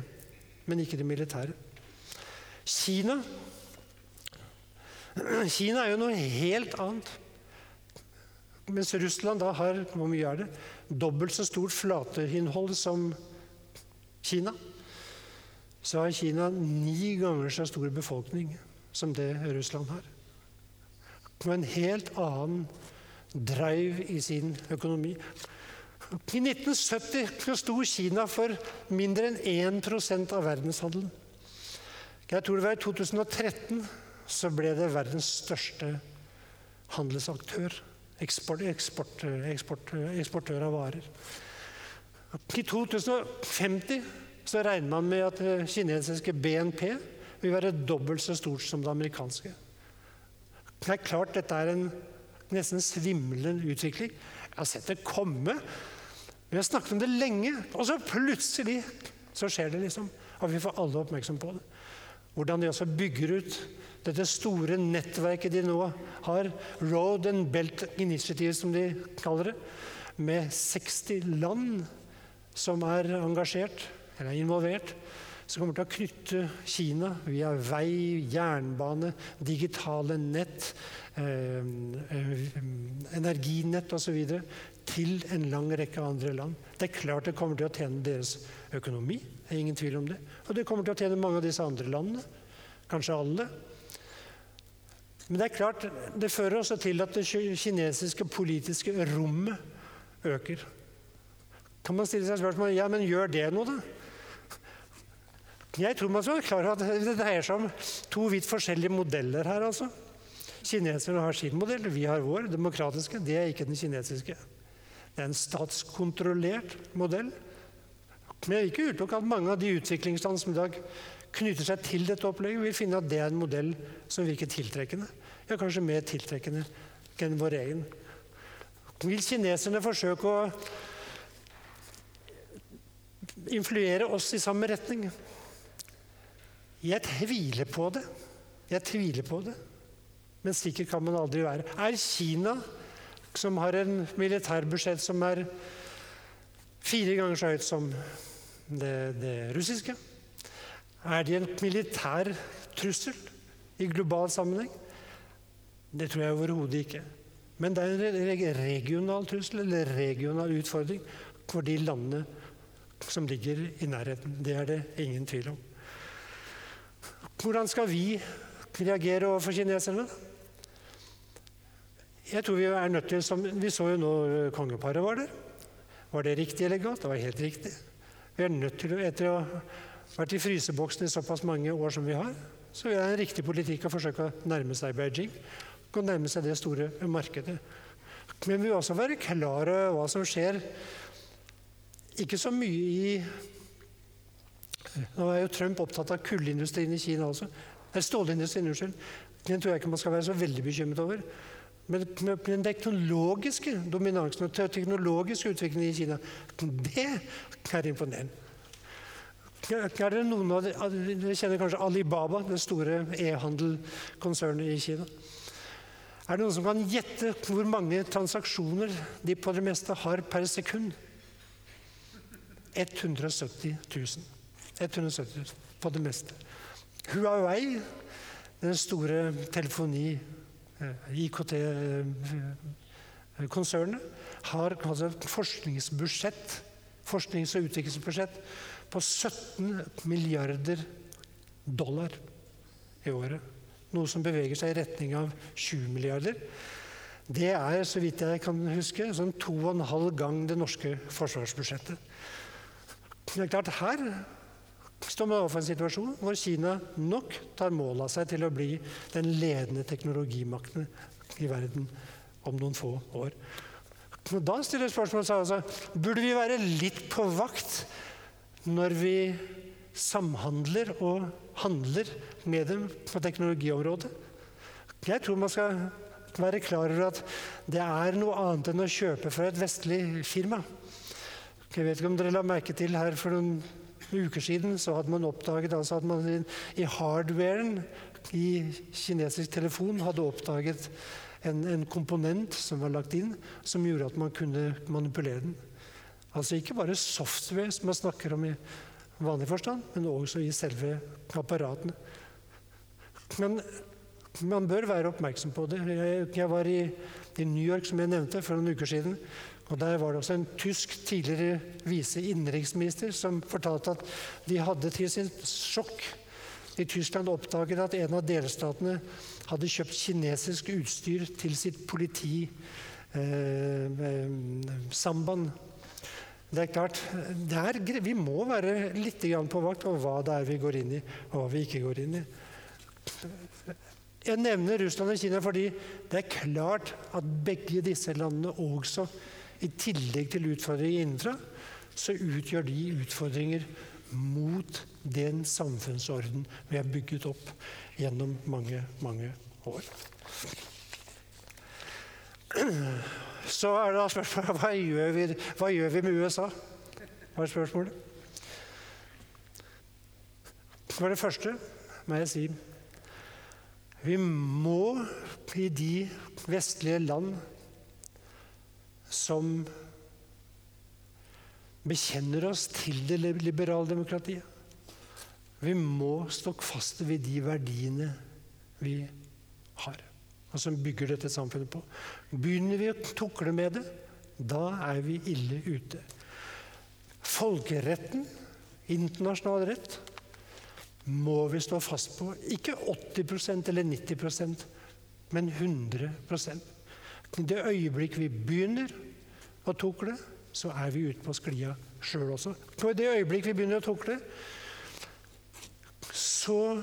men ikke det militære. Kina Kina er jo noe helt annet. Mens Russland da har hvor mye er det, dobbelt så stort flateinnhold som Kina, så har Kina ni ganger så stor befolkning som det Russland har. Og en helt annen drive i sin økonomi. I 1970 sto Kina for mindre enn 1% av verdenshandelen. Jeg tror det var i 2013 så ble det verdens største handelsaktør. Eksport, eksport, eksport, eksportør av varer. I 2050 så regner man med at det kinesiske BNP vil være dobbelt så stort som det amerikanske. Det er klart dette er en nesten svimlende utvikling. Jeg har sett det komme. Vi har snakket om det lenge, og så plutselig så skjer det, liksom. Og vi får alle oppmerksom på det. Hvordan de også bygger ut dette store nettverket de nå har, Road and Belt Initiative, som de kaller det, med 60 land som er engasjert, eller involvert. som kommer til å knytte Kina via vei, jernbane, digitale nett, eh, eh energinett osv. til en lang rekke andre land. Det er klart det kommer til å tjene deres økonomi. Det er ingen tvil om det. Og det kommer til å tjene mange av disse andre landene. Kanskje alle. Men det er klart, det fører også til at det kinesiske politiske rommet øker. Kan man stille seg spørsmål ja, men gjør det noe, da? Jeg tror man skal være klar over at det dreier seg om to vidt forskjellige modeller her. altså. Kineserne har sin modell, vi har vår, demokratiske. Det er ikke den kinesiske. Det er en statskontrollert modell. Men jeg vil ikke utelukke at mange av de utviklingsland som i dag knytter seg til dette opplegget, vil finne at det er en modell som virker tiltrekkende. Ja, kanskje mer tiltrekkende enn vår egen. Vil kineserne forsøke å influere oss i samme retning? Jeg tviler på det. Jeg tviler på det. Men sikker kan man aldri være. Er Kina, som har en militærbudsjett som er fire ganger så høyt som det, det russiske, er de en militær trussel i global sammenheng? Det tror jeg overhodet ikke. Men det er en regional trussel eller regional utfordring for de landene som ligger i nærheten. Det er det ingen tvil om. Hvordan skal vi reagere overfor kineserne? Jeg tror Vi er nødt til, som vi så jo nå kongeparet var der. Var det riktig eller galt? Det var helt riktig. Vi er nødt til, Etter å ha vært i fryseboksen i såpass mange år som vi har, så er det en riktig politikk å forsøke å nærme seg Beijing. Og nærme seg det store markedet. Men vi vil også være klar over hva som skjer. Ikke så mye i nå er jo Trump opptatt av kullindustrien i Kina også. Nei, stålindustrien, unnskyld. Den tror jeg ikke man skal være så veldig bekymret over. Men den teknologiske dominansen og teknologiske utviklingen i Kina, det er imponerende. Er det noen av Dere kjenner kanskje Alibaba, det store e-handelkonsernet i Kina. Er det noen som kan gjette hvor mange transaksjoner de på det meste har per sekund? 170 000. 170 000 på det meste. Huawei, den store telefoni- IKT-konsernet, har altså forskningsbudsjett, forsknings- og utviklingsbudsjett på 17 milliarder dollar i året. Noe som beveger seg i retning av 20 milliarder. Det er, så vidt jeg kan huske, sånn to og en halv gang det norske forsvarsbudsjettet. Det er klart, Her står vi overfor en situasjon hvor Kina nok tar mål av seg til å bli den ledende teknologimakten i verden om noen få år. Og da stiller spørsmålet seg altså burde vi være litt på vakt når vi samhandler og handler med dem på teknologiområdet. Jeg tror man skal være klar over at det er noe annet enn å kjøpe fra et vestlig firma. Jeg vet ikke om dere la merke til her for noen uker siden så hadde man oppdaget altså at man i hardwaren i kinesisk telefon hadde oppdaget en, en, komponent som var lagt inn, som gjorde at man kunne manipulere den. Altså ikke bare software, som man snakker om i vanlig forstand, men også i selve apparatene. Men man bør være oppmerksom på det. Jeg, jeg var i, i New York, som jeg nevnte, for noen uker siden. Og Der var det også en tysk tidligere vise innenriksminister som fortalte at de hadde til sitt sjokk i Tyskland oppdaget at en av delstatene hadde kjøpt kinesisk utstyr til sitt politisamband. Eh, det er klart, det er, Vi må være litt på vakt over hva det er vi går inn i, og hva vi ikke går inn i. Jeg nevner Russland og Kina fordi det er klart at begge disse landene også i tillegg til utfordringer innenfra, så utgjør de utfordringer mot den samfunnsorden vi har bygget opp gjennom mange, mange år. Så er det da spørsmålet hva gjør vi, hva gjør vi med USA? Hva er spørsmålet? For det første må jeg si vi må i de vestlige land som bekjenner oss til det liberale demokratiet. Vi må stå fast ved de verdiene vi har, og som bygger dette samfunnet på. Begynner vi å tukle med det, da er vi ille ute. Folkeretten, internasjonal rett, må vi stå fast på. Ikke 80% eller 90% men 100 I det øyeblikk vi begynner å tukle, så er vi ute på sklia sjøl også. Og i det øyeblikk vi begynner å tukle, så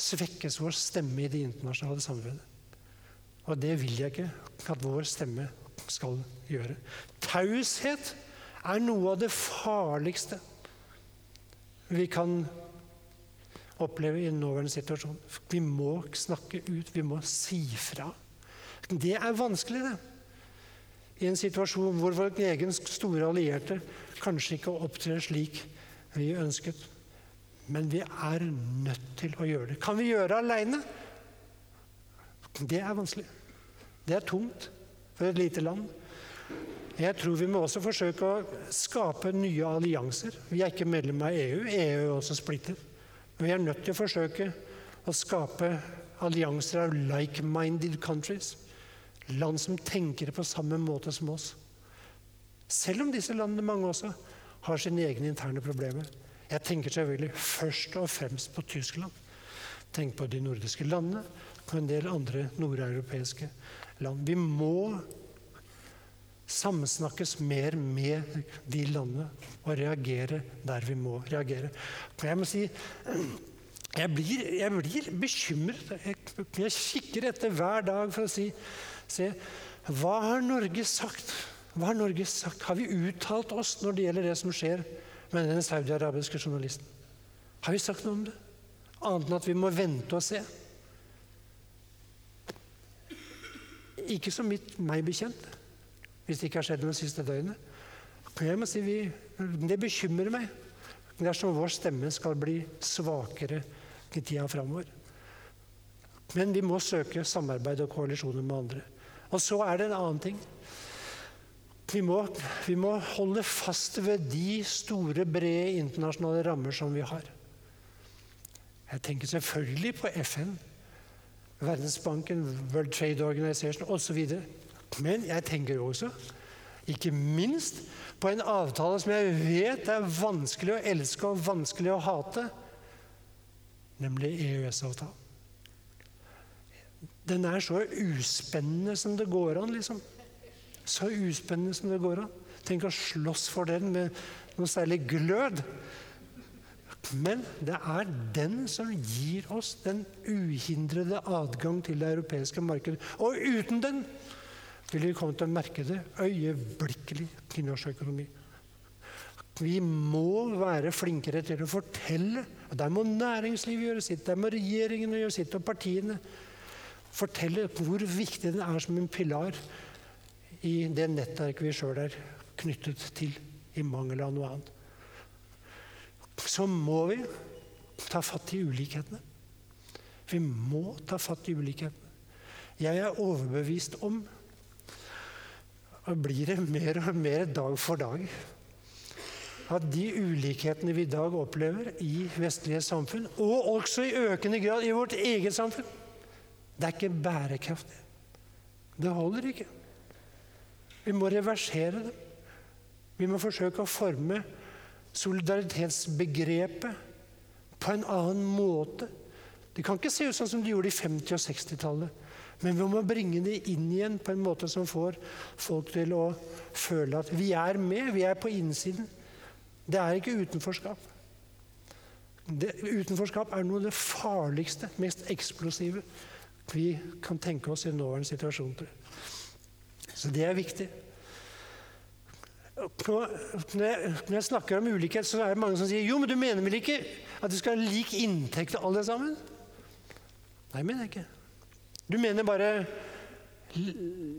svekkes vår stemme i det internasjonale samfunnet. Og det vil jeg ikke at vår stemme skal gjøre. Taushet er noe av det farligste vi kan oppleve i en nåværende situasjon. Vi må snakke ut, vi må si fra. Det er vanskelig, det. I en situasjon hvor vår egen store allierte kanskje ikke opptrer slik vi ønsket. Men vi er nødt til å gjøre det. Kan vi gjøre det aleine? Det er vanskelig. Det er tungt for et lite land. Jeg tror vi må også forsøke å skape nye allianser. Vi er ikke medlem av EU. EU er også splittet. Vi er nødt til å forsøke å skape allianser av like-minded countries. Land som tenker på samme måte som oss. Selv om disse landene, mange også, har sine egne interne problemer. Jeg tenker selvfølgelig først og fremst på Tyskland. Tenk på de nordiske landene og en del andre nordeuropeiske land. Vi må samsnakkes mer med de landene og reagere der vi må reagere. Jeg må si jeg blir, jeg blir bekymret. Jeg, jeg kikker etter hver dag for å si se, hva har Norge sagt? Hva har Norge sagt? Har vi uttalt oss når det gjelder det som skjer med den saudiarabiske journalisten? Har vi sagt noe om det? Annet enn at vi må vente og se. Ikke så mitt, meg bekjent, hvis det ikke har skjedd noe det siste døgnet. Jeg må si vi, Det bekymrer meg dersom vår stemme skal bli svakere i tida framover. Men vi må søke samarbeid og koalisjoner med andre. Og så er det en annen ting. Vi må, vi må holde fast ved de store, brede internasjonale rammer som vi har. Jeg tenker selvfølgelig på FN, Verdensbanken, World Trade Organization osv. Men jeg tenker også, ikke minst, på en avtale som jeg vet er vanskelig å elske og vanskelig å hate, nemlig EØS-avtalen. Den er så uspennende som det går an, liksom. Så uspennende som det går an. Tenk å slåss for den med noe særlig glød. Men det er den som gir oss den uhindrede adgang til det europeiske markedet. Og uten den vil vi komme til å merke det øyeblikkelig i norsk økonomi. Vi må være flinkere til å fortelle. og Der må næringslivet gjøre sitt, der må regjeringen gjøre sitt, og partiene fortelle hvor viktig den er som en pilar i det nettverket vi sjøl er knyttet til, i mangel av noe annet. Så må vi ta fatt i ulikhetene. Vi må ta fatt i ulikhetene. Jeg er overbevist om, og blir det mer og mer dag for dag, at de ulikhetene vi i dag opplever i vestlige samfunn, og også i økende grad i vårt eget samfunn, det er ikke bærekraftig. Det holder ikke. Vi må reversere det. Vi må forsøke å forme solidaritetsbegrepet på en annen måte. Det kan ikke se ut sånn som det gjorde i 50- og 60-tallet. Men vi må bringe det inn igjen på en måte som får folk til å føle at vi er med, vi er på innsiden. Det er ikke utenforskap. Det, utenforskap er noe av det farligste, mest eksplosive vi kan tenke oss i nåværende situasjon. Så det er viktig. Når jeg, snakker om ulikhet, så er det mange som sier jo, men du mener vel ikke at du skal ha lik inntekt til alle sammen? Nei, jeg mener ikke. Du mener bare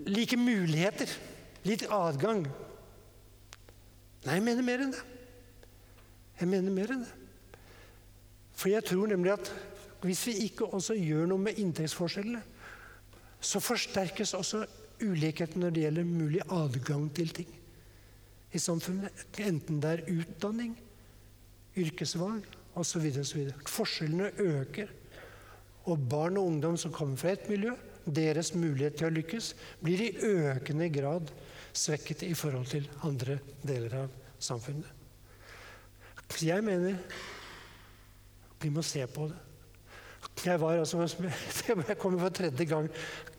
like muligheter. Litt adgang. Nei, jeg mener mer enn det. Jeg mener mer enn det. For jeg tror nemlig at hvis vi ikke også gjør noe med inntektsforskjellene, så forsterkes også ulikheten når det gjelder mulig adgang til ting i samfunnet. Enten det er utdanning, yrkesvalg, osv. Forskjellene øker. Og barn og ungdom som kommer fra ett miljø, deres mulighet til å lykkes, blir i økende grad svekket i forhold til andre deler av samfunnet. Jeg mener vi må se på det. Jeg var altså, jeg kommer for tredje gang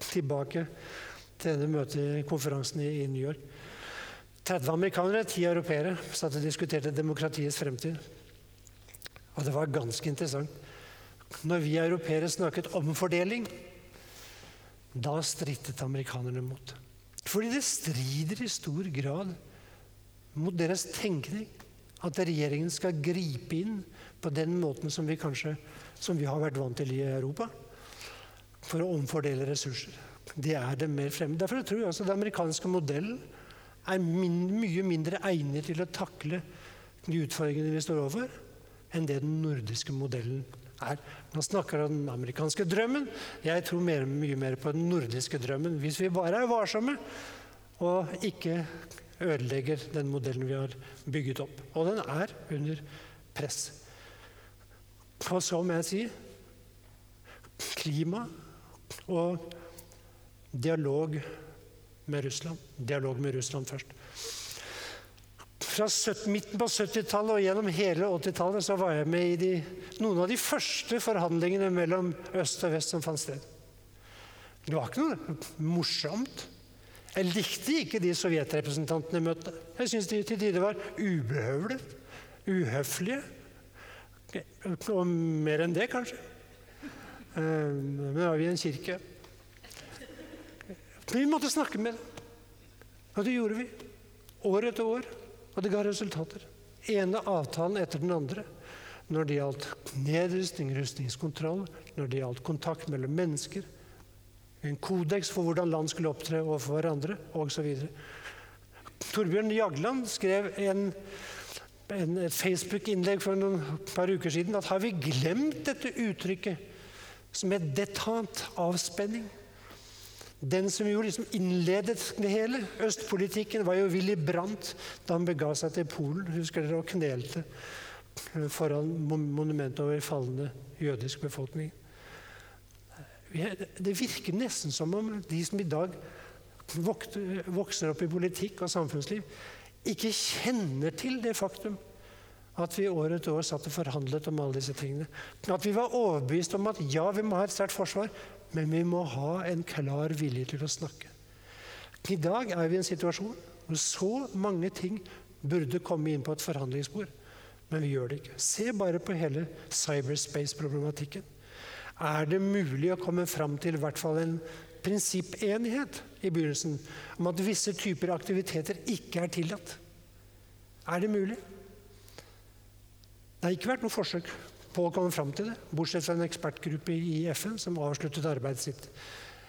tilbake til denne møtet, konferansen i New York. 30 amerikanere, 10 europeere satt og diskuterte demokratiets fremtid. Og det var ganske interessant. Når vi europeere snakket om fordeling, da strittet amerikanerne mot. Fordi det strider i stor grad mot deres tenkning at regjeringen skal gripe inn på den måten som vi kanskje som vi har vært vant til i Europa, for å omfordele ressurser. Det er det mer fremme. Derfor tror jeg altså den amerikanske modellen er min, mye mindre egnet til å takle de utfordringene vi står overfor, enn det den nordiske modellen er. Man snakker om den amerikanske drømmen. Jeg tror mer, mye mer på den nordiske drømmen. Hvis vi bare er varsomme og ikke ødelegger den modellen vi har bygget opp. Og den er under press. Så må jeg si klima og dialog med Russland. Dialog med Russland først. Fra 70, midten på 70-tallet og gjennom hele 80-tallet så var jeg med i de, noen av de første forhandlingene mellom øst og vest som fant sted. Det var ikke noe morsomt. Jeg likte ikke de sovjetrepresentantene jeg møtte. Jeg syntes de til tider var ubehøvlet, uhøflige. Og mer enn det, kanskje. Eh, men da var vi i en kirke. Men vi måtte snakke med dem. Og det gjorde vi. År etter år. Og det ga resultater. Ene avtalen etter den andre. Når det gjaldt nedrustning, rustningskontroll, når det gjaldt kontakt mellom mennesker, en kodeks for hvordan land skulle opptre overfor hverandre, osv. Torbjørn Jagland skrev en, en Facebook-innlegg for noen par uker siden at har vi glemt dette uttrykket som er detant avspenning? Den som jo liksom innledet det hele, østpolitikken, var jo Willy Brandt da han bega seg til Polen. Husker dere og knelte foran monumentet over falne jødisk befolkning. Det virker nesten som om de som i dag vokser opp i politikk og samfunnsliv, ikke kjenner til det faktum at vi år etter år satt og forhandlet om alle disse tingene. At vi var overbevist om at ja, vi må ha et sterkt forsvar, men vi må ha en klar vilje til å snakke. I dag er vi i en situasjon hvor så mange ting burde komme inn på et forhandlingsbord, men vi gjør det ikke. Se bare på hele cyberspace-problematikken. Er det mulig å komme fram til i hvert fall en prinsippenighet i begynnelsen om at visse typer aktiviteter ikke er tillatt? Er det mulig? Det har ikke vært noe forsøk på å komme fram til det, bortsett fra en ekspertgruppe i FN som avsluttet arbeidet sitt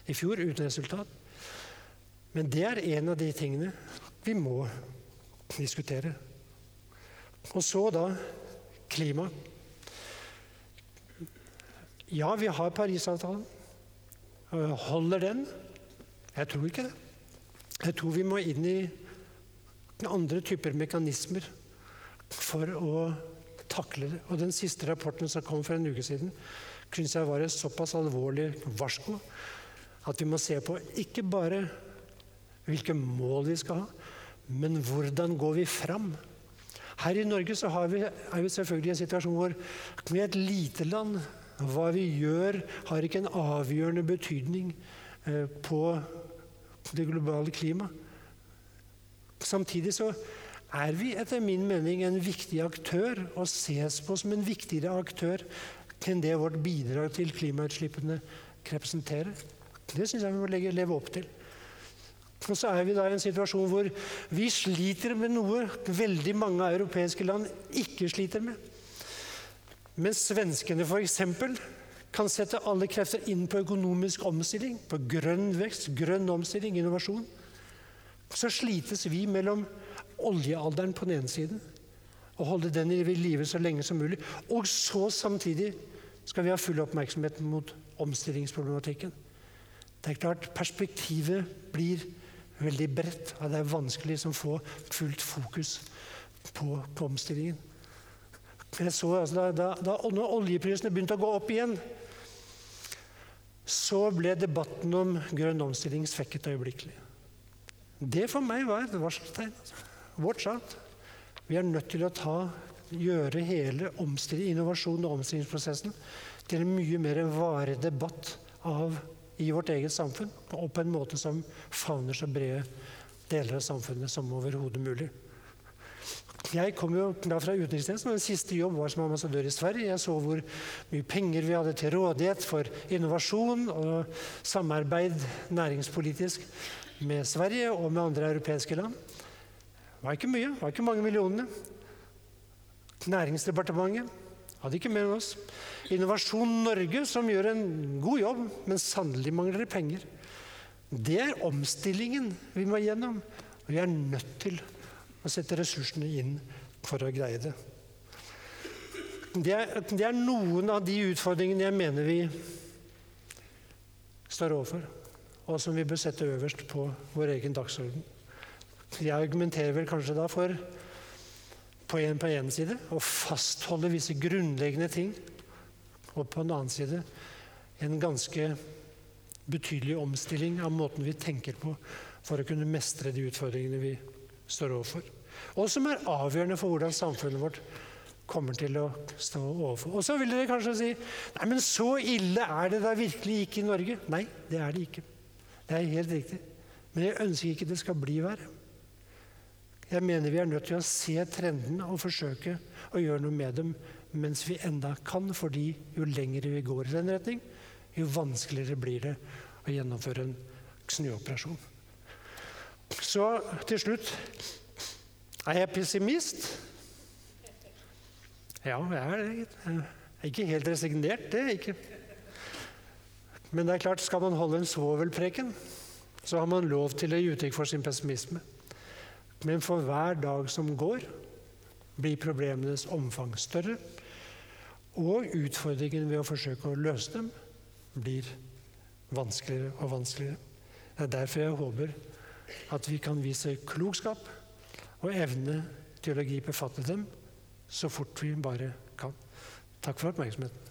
i fjor uten resultat. Men det er en av de tingene vi må diskutere. Og så da klima. Ja, vi har Parisavtalen. Holder den? Jeg tror ikke det. Jeg tror vi må inn i andre typer mekanismer for å takle det. Og den siste rapporten som kom for en uke siden, syns jeg var et såpass alvorlig varsko at vi må se på ikke bare hvilke mål vi skal ha, men hvordan går vi fram? Her i Norge vi, er vi selvfølgelig i en situasjon hvor vi er et lite land. Hva vi gjør, har ikke en avgjørende betydning eh, på det globale klimaet. Samtidig så er vi etter min mening en viktig aktør og ses på som en viktigere aktør enn det vårt bidrag til klimautslippene representerer. Det syns jeg vi må leve opp til. Og så er vi da i en situasjon hvor vi sliter med noe veldig mange europeiske land ikke sliter med. Mens svenskene f.eks. kan sette alle krefter inn på økonomisk omstilling, på grønn vekst, grønn omstilling, innovasjon, så slites vi mellom oljealderen på den ene siden og holde den i live så lenge som mulig. Og så samtidig skal vi ha full oppmerksomhet mot omstillingsproblematikken. Det er klart Perspektivet blir veldig bredt. og Det er vanskelig å få fullt fokus på, på, omstillingen. Jeg så altså, da, da, da oljeprisene begynte å gå opp igjen, så ble debatten om grønn omstilling svekket øyeblikkelig. Det for meg var et varseltegn. Watch out. Vi er nødt til å ta, gjøre hele innovasjonen og omstillingsprosessen til en mye mer varig debatt av, i vårt eget samfunn, og på en måte som favner så brede deler av samfunnet som overhodet mulig. Jeg kom jo da fra utenrikstjenesten, men siste jobb var som ambassadør i Sverige. Jeg så hvor mye penger vi hadde til rådighet for innovasjon og samarbeid næringspolitisk med Sverige og med andre europeiske land. Det var ikke mye, det var ikke mange millionene. Næringsdepartementet hadde ikke mer enn oss. Innovasjon Norge, som gjør en god jobb, men sannelig mangler det penger. Det er omstillingen vi må gjennom. Og vi er nødt til og sette ressursene inn for å greie det. Det er, det er noen av de utfordringene jeg mener vi står overfor, og som vi bør sette øverst på vår egen dagsorden. Jeg argumenterer vel kanskje da for på en, på en side å fastholde visse grunnleggende ting, og på en annen side en ganske betydelig omstilling av måten vi tenker på for å kunne mestre de utfordringene vi står overfor og som er avgjørende for hvordan samfunnet vårt kommer til å stå overfor. Og så vil dere kanskje si nei, men så ille er det da virkelig ikke i Norge. Nei, det er det ikke. Det er helt riktig. Men jeg ønsker ikke det skal bli verre. Jeg mener vi er nødt til å se trendene og forsøke å gjøre noe med dem mens vi enda kan, fordi jo lenger vi går i den retning, jo vanskeligere blir det å gjennomføre en snuoperasjon. Så til slutt er jeg pessimist? Ja, jeg er det. Ikke helt resignert, det er ikke. Men det er klart, skal man holde en svovelpreken, så har man lov til å gi uttrykk for sin pessimisme. Men for hver dag som går, blir problemenes omfang større. Og utfordringen ved å forsøke å løse dem blir vanskeligere og vanskeligere. Det er derfor jeg håper at vi kan vise klokskap og evne til å gripe fatt i dem så fort vi bare kan. Takk for oppmerksomheten.